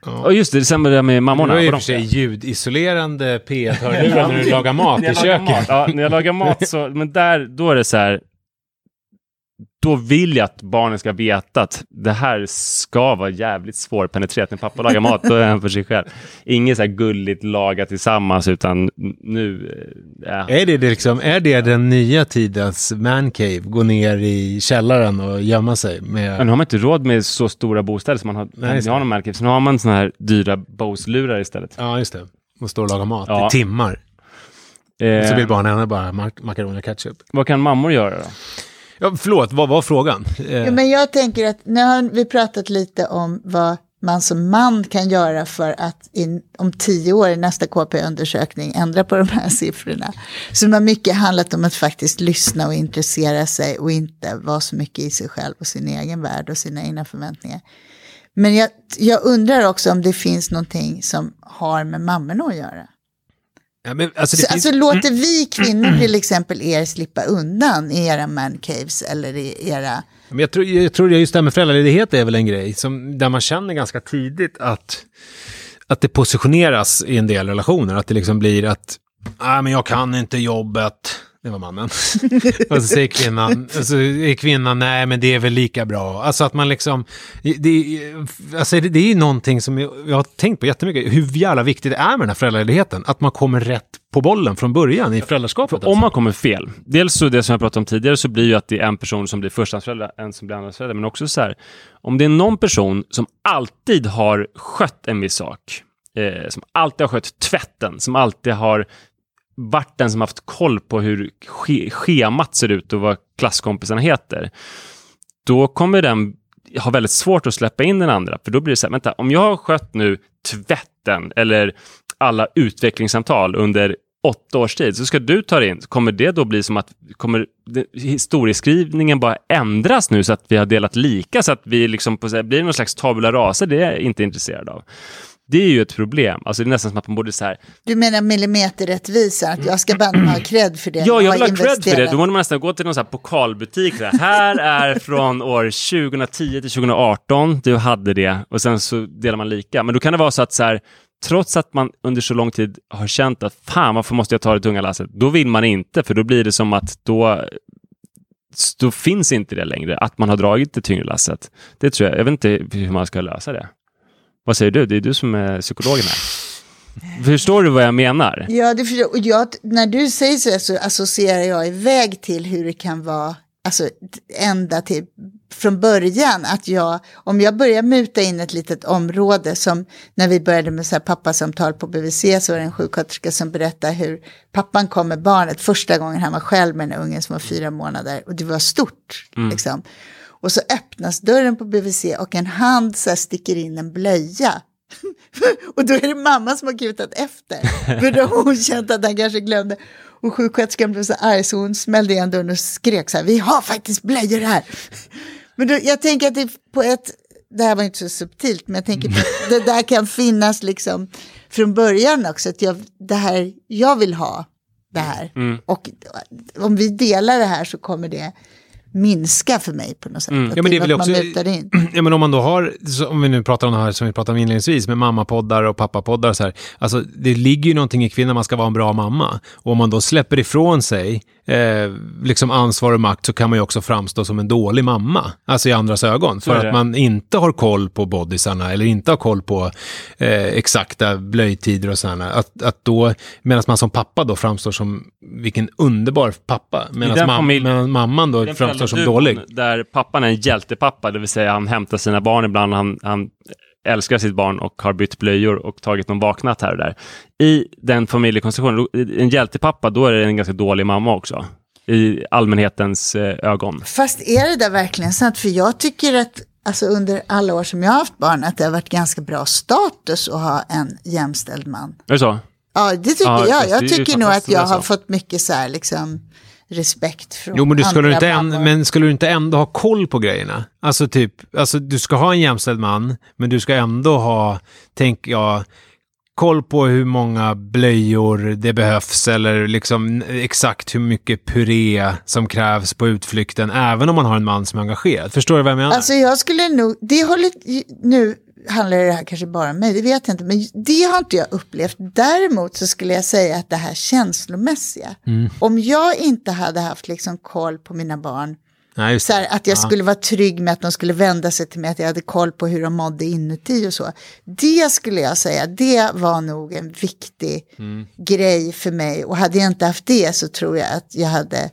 Ja. Och just det, det det med mammorna. Du har ju för sig ljudisolerande P1-hörlurar när du lagar mat i köket. Ja, när jag lagar mat så, men där, då är det så här, då vill jag att barnen ska veta att det här ska vara jävligt svårpenetrerat. När pappa lagar mat, då är han för sig själv. Inget så här gulligt lagat tillsammans, utan nu... Eh, ja. Är, det liksom, är det den nya tidens mancave? Gå ner i källaren och gömma sig? Med... Men nu har man inte råd med så stora bostäder som man har, Nej, har någon mancave. Så nu har man sådana här dyra Bose-lurar istället. Ja, just det. Och stå och laga mat ja. i timmar. Eh... Så vill barnen bara makaroner och ketchup. Vad kan mammor göra då? Ja, förlåt, vad var frågan? Ja, men jag tänker att nu har vi pratat lite om vad man som man kan göra för att in, om tio år i nästa KP-undersökning ändra på de här siffrorna. Så det har mycket handlat om att faktiskt lyssna och intressera sig och inte vara så mycket i sig själv och sin egen värld och sina egna förväntningar. Men jag, jag undrar också om det finns någonting som har med mammorna att göra. Ja, men, alltså, Så, finns, alltså låter vi kvinnor till exempel er slippa undan i era mancaves eller i era... Men jag tror, jag tror just det här med föräldraledighet är väl en grej som, där man känner ganska tidigt att, att det positioneras i en del relationer. Att det liksom blir att, nej men jag kan inte jobbet. Det var mannen. och så säger kvinnan, och så är kvinnan, nej men det är väl lika bra. Alltså att man liksom, det, alltså det, det är någonting som jag, jag har tänkt på jättemycket, hur jävla viktigt det är med den här föräldraledigheten. Att man kommer rätt på bollen från början i föräldraskapet. För om man kommer fel, dels så det som jag pratade om tidigare så blir ju att det är en person som blir förstahandsförälder, en som blir andrahandsförälder, men också så här, om det är någon person som alltid har skött en viss sak, eh, som alltid har skött tvätten, som alltid har varit den som haft koll på hur schemat ser ut och vad klasskompisarna heter, då kommer den ha väldigt svårt att släppa in den andra. För då blir det så här, vänta, om jag har skött nu tvätten eller alla utvecklingssamtal under åtta års tid, så ska du ta det in. Kommer det då bli som att kommer historieskrivningen bara ändras nu så att vi har delat lika så att vi liksom på, blir det någon slags tabula rasa? Det är jag inte intresserad av. Det är ju ett problem. Alltså det är nästan som att man borde så här, Du menar millimeterrättvisa, att jag ska banne ha cred för det Ja, jag vill ha cred för det. Då borde man nästan gå till någon sån här pokalbutik. Så här, här är från år 2010 till 2018. Du hade det. Och sen så delar man lika. Men då kan det vara så att så här, trots att man under så lång tid har känt att fan, varför måste jag ta det tunga lasset? Då vill man inte, för då blir det som att då då finns inte det längre, att man har dragit det tyngre lasset. Det tror jag, jag vet inte hur man ska lösa det. Vad säger du? Det är du som är psykologen här. Förstår du vad jag menar? Ja, det förstår, jag, när du säger så, så associerar jag iväg till hur det kan vara, alltså ända till från början, att jag, om jag börjar muta in ett litet område som när vi började med så här pappasamtal på BVC så var det en sjuksköterska som berättade hur pappan kom med barnet första gången han var själv med den ungen som var fyra månader och det var stort. Liksom. Och så öppnas dörren på BVC och en hand så sticker in en blöja. och då är det mamma som har kutat efter. För då har hon känt att han kanske glömde. Och sjuksköterskan blev så arg så hon smällde igen dörren och skrek så här, vi har faktiskt blöjor här. Men då, jag tänker att det på ett, det här var inte så subtilt, men jag tänker att det där kan finnas liksom från början också, att jag, det här, jag vill ha det här. Och om vi delar det här så kommer det minska för mig på något sätt. Att Ja, men det är väl också-. Ja, men om man då har, om vi nu pratar om det här som vi pratade om inledningsvis, med mammapoddar och pappapoddar så här. Alltså, det ligger ju någonting i kvinnan, man ska vara en bra mamma. Och om man då släpper ifrån sig eh, liksom ansvar och makt så kan man ju också framstå som en dålig mamma. Alltså i andras ögon. För att man inte har koll på bodysarna eller inte har koll på eh, exakta blöjtider och sådana. Att, att då, medan man som pappa då framstår som vilken underbar pappa. Medan mam- familj- mamman då framstår som dålig. Där pappan är en hjältepappa, det vill säga han hämtar sina barn ibland, han, han älskar sitt barn och har bytt blöjor och tagit någon vaknat här och där. I den familjekonstellationen, då- en hjältepappa, då är det en ganska dålig mamma också. I allmänhetens eh, ögon. Fast är det där verkligen sant? För jag tycker att alltså under alla år som jag har haft barn att det har varit ganska bra status att ha en jämställd man. Är det så? Ja, det tycker Ja, jag. Jag tycker nog att jag har fått mycket så här liksom respekt från Jo, men du skulle inte, en, men skulle du inte ändå ha koll på grejerna? Alltså typ, alltså du ska ha en jämställd man, men du ska ändå ha, tänk jag, koll på hur många blöjor det behövs eller liksom exakt hur mycket puré som krävs på utflykten, även om man har en man som är engagerad. Förstår du vad jag menar? Alltså jag skulle nog, det håller, nu handlar det här kanske bara om mig, det vet jag inte, men det har inte jag upplevt. Däremot så skulle jag säga att det här känslomässiga, Mm. om jag inte hade haft liksom koll på mina barn, Nej, så här, att jag skulle vara trygg med att de skulle vända sig till mig, att jag hade koll på hur de mådde inuti och så. Det skulle jag säga, det var nog en viktig Mm. grej för mig. Och hade jag inte haft det så tror jag att jag hade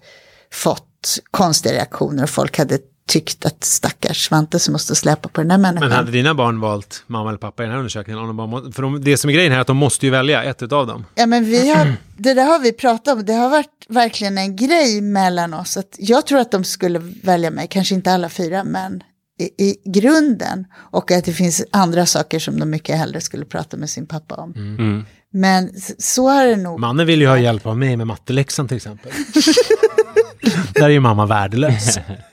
fått konstiga reaktioner och folk hade tyckt att stackars Svante som måste släpa på den där människan. Men hade dina barn valt mamma eller pappa i den här undersökningen? Om de bara må, för de, det som är grejen här är att de måste ju välja ett utav dem. Ja, men vi har, det där har vi pratat om. Det har varit verkligen en grej mellan oss. Att jag tror att de skulle välja mig, kanske inte alla fyra, men i, i grunden. Och att det finns andra saker som de mycket hellre skulle prata med sin pappa om. Mm. Men s- så har det nog. Mannen vill ju ha hjälp av mig med matteläxan till exempel. Där är ju mamma värdelös.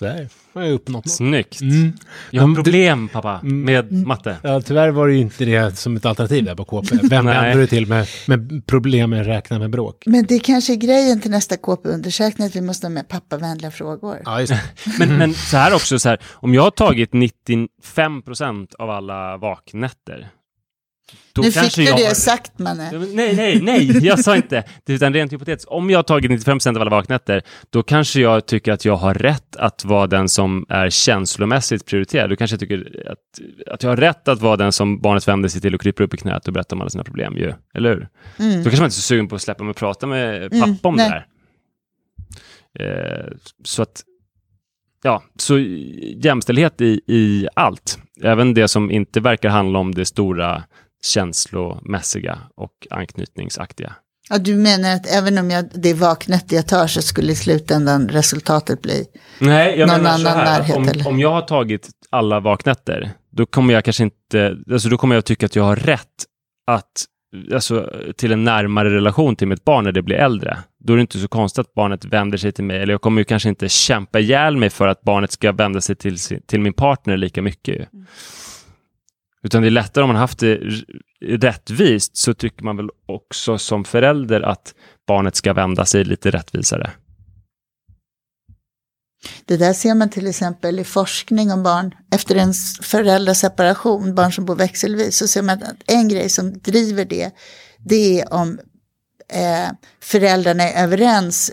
Där har jag uppnått något. Snyggt. Mm. Jag har Men du- problem pappa Mm. med matte. Ja, tyvärr var det ju inte det som ett alternativ där på KP. Vem Nej. vände du till med, med problem med räkna med bråk? Men det kanske är grejen till nästa KP-undersökning, att vi måste ha med pappavänliga frågor. Ja, just det. Men, men så här också, så här, om jag har tagit 95% av alla vaknätter. Då nu fick du jag det sagt, Manne. Nej, nej, nej, jag sa inte. Det är Utan rent hypotetiskt. Om jag har tagit 95% av alla vaknätter, då kanske jag tycker att jag har rätt att vara den som är känslomässigt prioriterad. Då kanske jag tycker att, att jag har rätt att vara den som barnet vänder sig till och kryper upp i knät och berättar om alla sina problem ju. Eller hur? Mm. Då kanske man inte är så sugen på att släppa mig och prata med pappa Mm, om nej. det där. Eh, så att, ja, så jämställdhet i, i allt. Även det som inte verkar handla om det stora känslomässiga och anknytningsaktiga. Ja, du menar att även om jag, det vaknätter jag tar så skulle i slutändan resultatet bli... Nej, jag Någon menar så annan här. närhet, om, eller? om jag har tagit alla vaknätter, då kommer jag kanske inte, alltså då kommer jag tycka att jag har rätt att, alltså till en närmare relation till mitt barn när det blir äldre. Då är det inte så konstigt att barnet vänder sig till mig, eller jag kommer ju kanske inte kämpa ihjäl mig för att barnet ska vända sig till, till min partner lika mycket. ju. Utan det är lättare om man har haft det rättvist, så tycker man väl också som förälder att barnet ska vända sig lite rättvisare. Det där ser man till exempel i forskning om barn. Efter en föräldraseparation, barn som bor växelvis, så ser man att en grej som driver det, det är om eh, föräldrarna är överens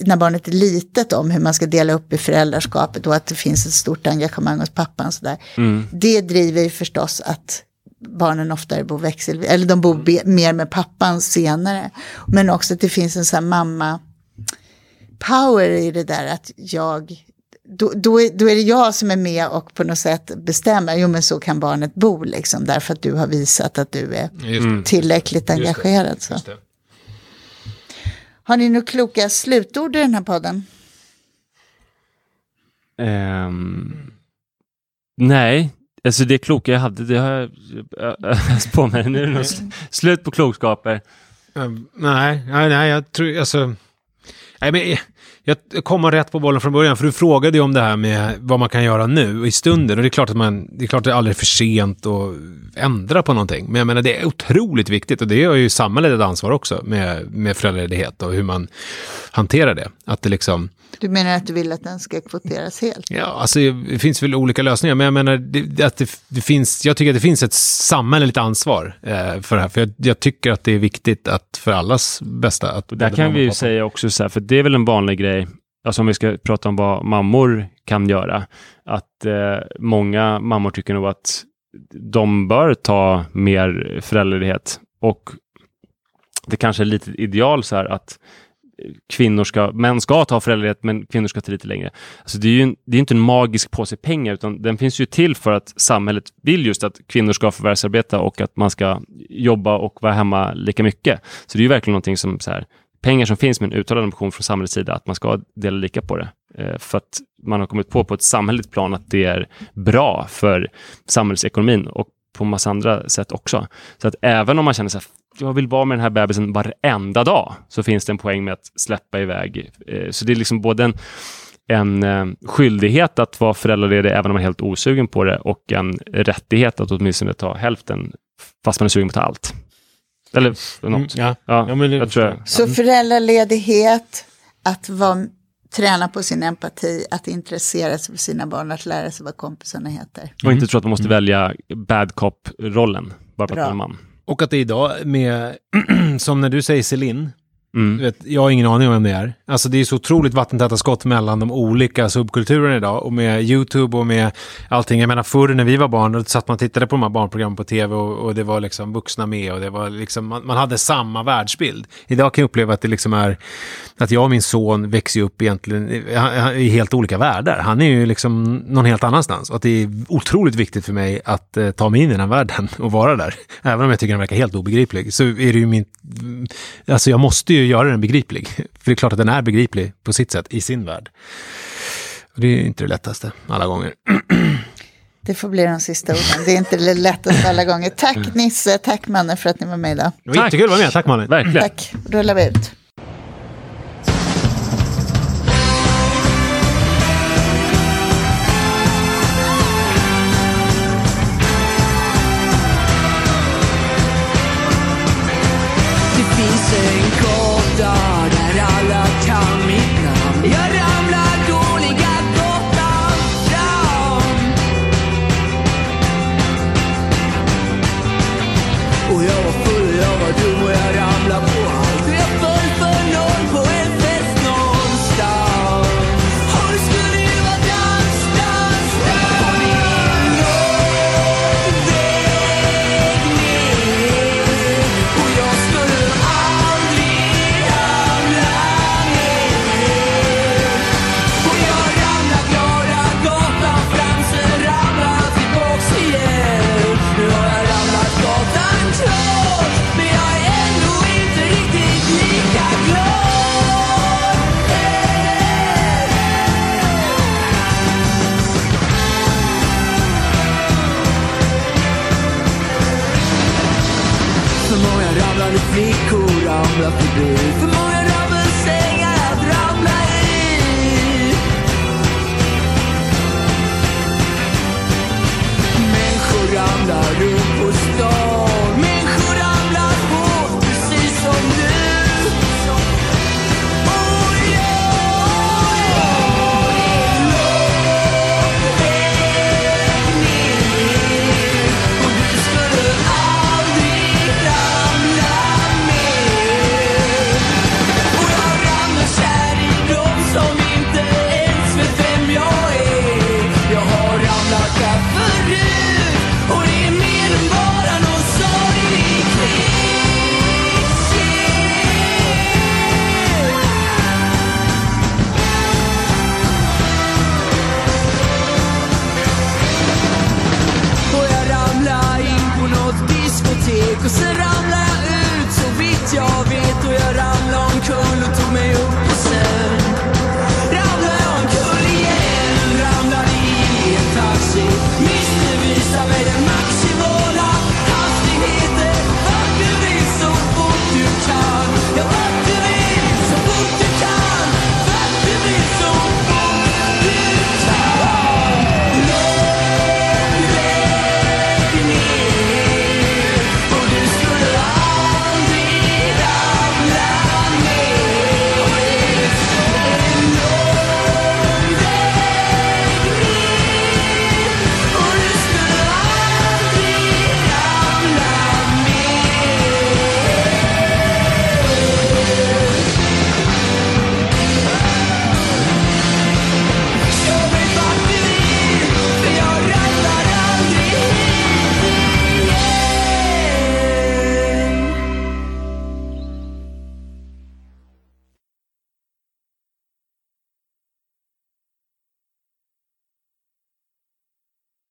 när barnet är litet om hur man ska dela upp i föräldraskapet och att det finns ett stort engagemang hos pappan. och Så där. Mm. Det driver ju förstås att barnen oftare bor växelvis, eller de bor be, mer med pappan senare. Men också att det finns en sån mamma power i det där att jag, då, då, är, då är det jag som är med och på något sätt bestämmer, jo men så kan barnet bo liksom, därför att du har visat att du är Just det. tillräckligt det. engagerad. Så. Just det. Har ni några kloka slutord i den här podden? Ehm, nej, alltså det kloka jag hade, det har jag öst på mig. Nu är det nog sl- slut på klokskaper. Ja, nej, nej, nej, jag tror, alltså... Nej, men jag- kommer rätt på bollen från början, för du frågade ju om det här med vad man kan göra nu i stunden. Och det är klart att man, det är klart att det aldrig är för sent att ändra på någonting. Men jag menar, det är otroligt viktigt och det har ju samhället ett ansvar också med, med föräldraledighet och hur man hanterar det. Att det liksom, Du menar att du vill att den ska kvoteras helt? Ja, alltså det finns väl olika lösningar, men jag menar det, att det, det finns, jag tycker att det finns ett samhälleligt ansvar eh, för det här, för jag, jag tycker att det är viktigt att för allas bästa. Att Och där kan vi ju säga också så här, för det är väl en vanlig grej, alltså om vi ska prata om vad mammor kan göra, att eh, många mammor tycker nog att de bör ta mer föräldraledighet. Och det kanske är lite ideal så här att kvinnor ska, män ska ta föräldraledighet, men kvinnor ska ta lite längre. Alltså det är ju en, det är inte en magisk påse pengar, utan den finns ju till för att samhället vill just att kvinnor ska förvärvsarbeta och att man ska jobba och vara hemma lika mycket. Så det är ju verkligen någonting som så här, pengar som finns med en uttalad ambition från samhällets sida att man ska dela lika på det. Eh, för att man har kommit på på ett samhälleligt plan att det är bra för samhällsekonomin och på massa andra sätt också. Så att även om man känner sig jag vill vara med den här bebisen varenda dag, så finns det en poäng med att släppa iväg. Eh, så det är liksom både en, en eh, skyldighet att vara föräldraledig även om man är helt osugen på det och en rättighet att åtminstone ta hälften fast man är sugen på att ta allt. Eller något. Mm, ja. Ja, Ja, men det- jag tror jag. Så föräldraledighet, att vara, träna på sin empati, att intressera sig för sina barn, att lära sig vad kompisarna heter. Och inte tro att man måste välja bad cop-rollen bara för att man är man. Och att det idag med, som när du säger Celine, du Mm. vet, jag har ingen aning om vem det är. Alltså det är så otroligt vattentäta skott mellan de olika subkulturerna idag och med YouTube och med allting. Jag menar förr när vi var barn, då satt man och tittade på de här barnprogrammen på tv och, och det var liksom vuxna med och det var liksom, man, man hade samma världsbild. Idag kan jag uppleva att det liksom är, att jag och min son växer upp egentligen i- i helt olika världar. Han är ju liksom någon helt annanstans och att det är otroligt viktigt för mig att eh, ta mig in i den här världen och vara där. Även om jag tycker den verkar helt obegriplig så är det ju min, alltså jag måste ju göra den begriplig. För det är klart att den är begriplig på sitt sätt i sin värld. Och det är ju inte det lättaste alla gånger. Det får bli de sista orden. Det är inte det lättaste alla gånger. Tack Nisse, tack Manne för att ni var med idag. Det var jättekul att vara med, tack Malin. Verkligen. Tack, rullar vi ut.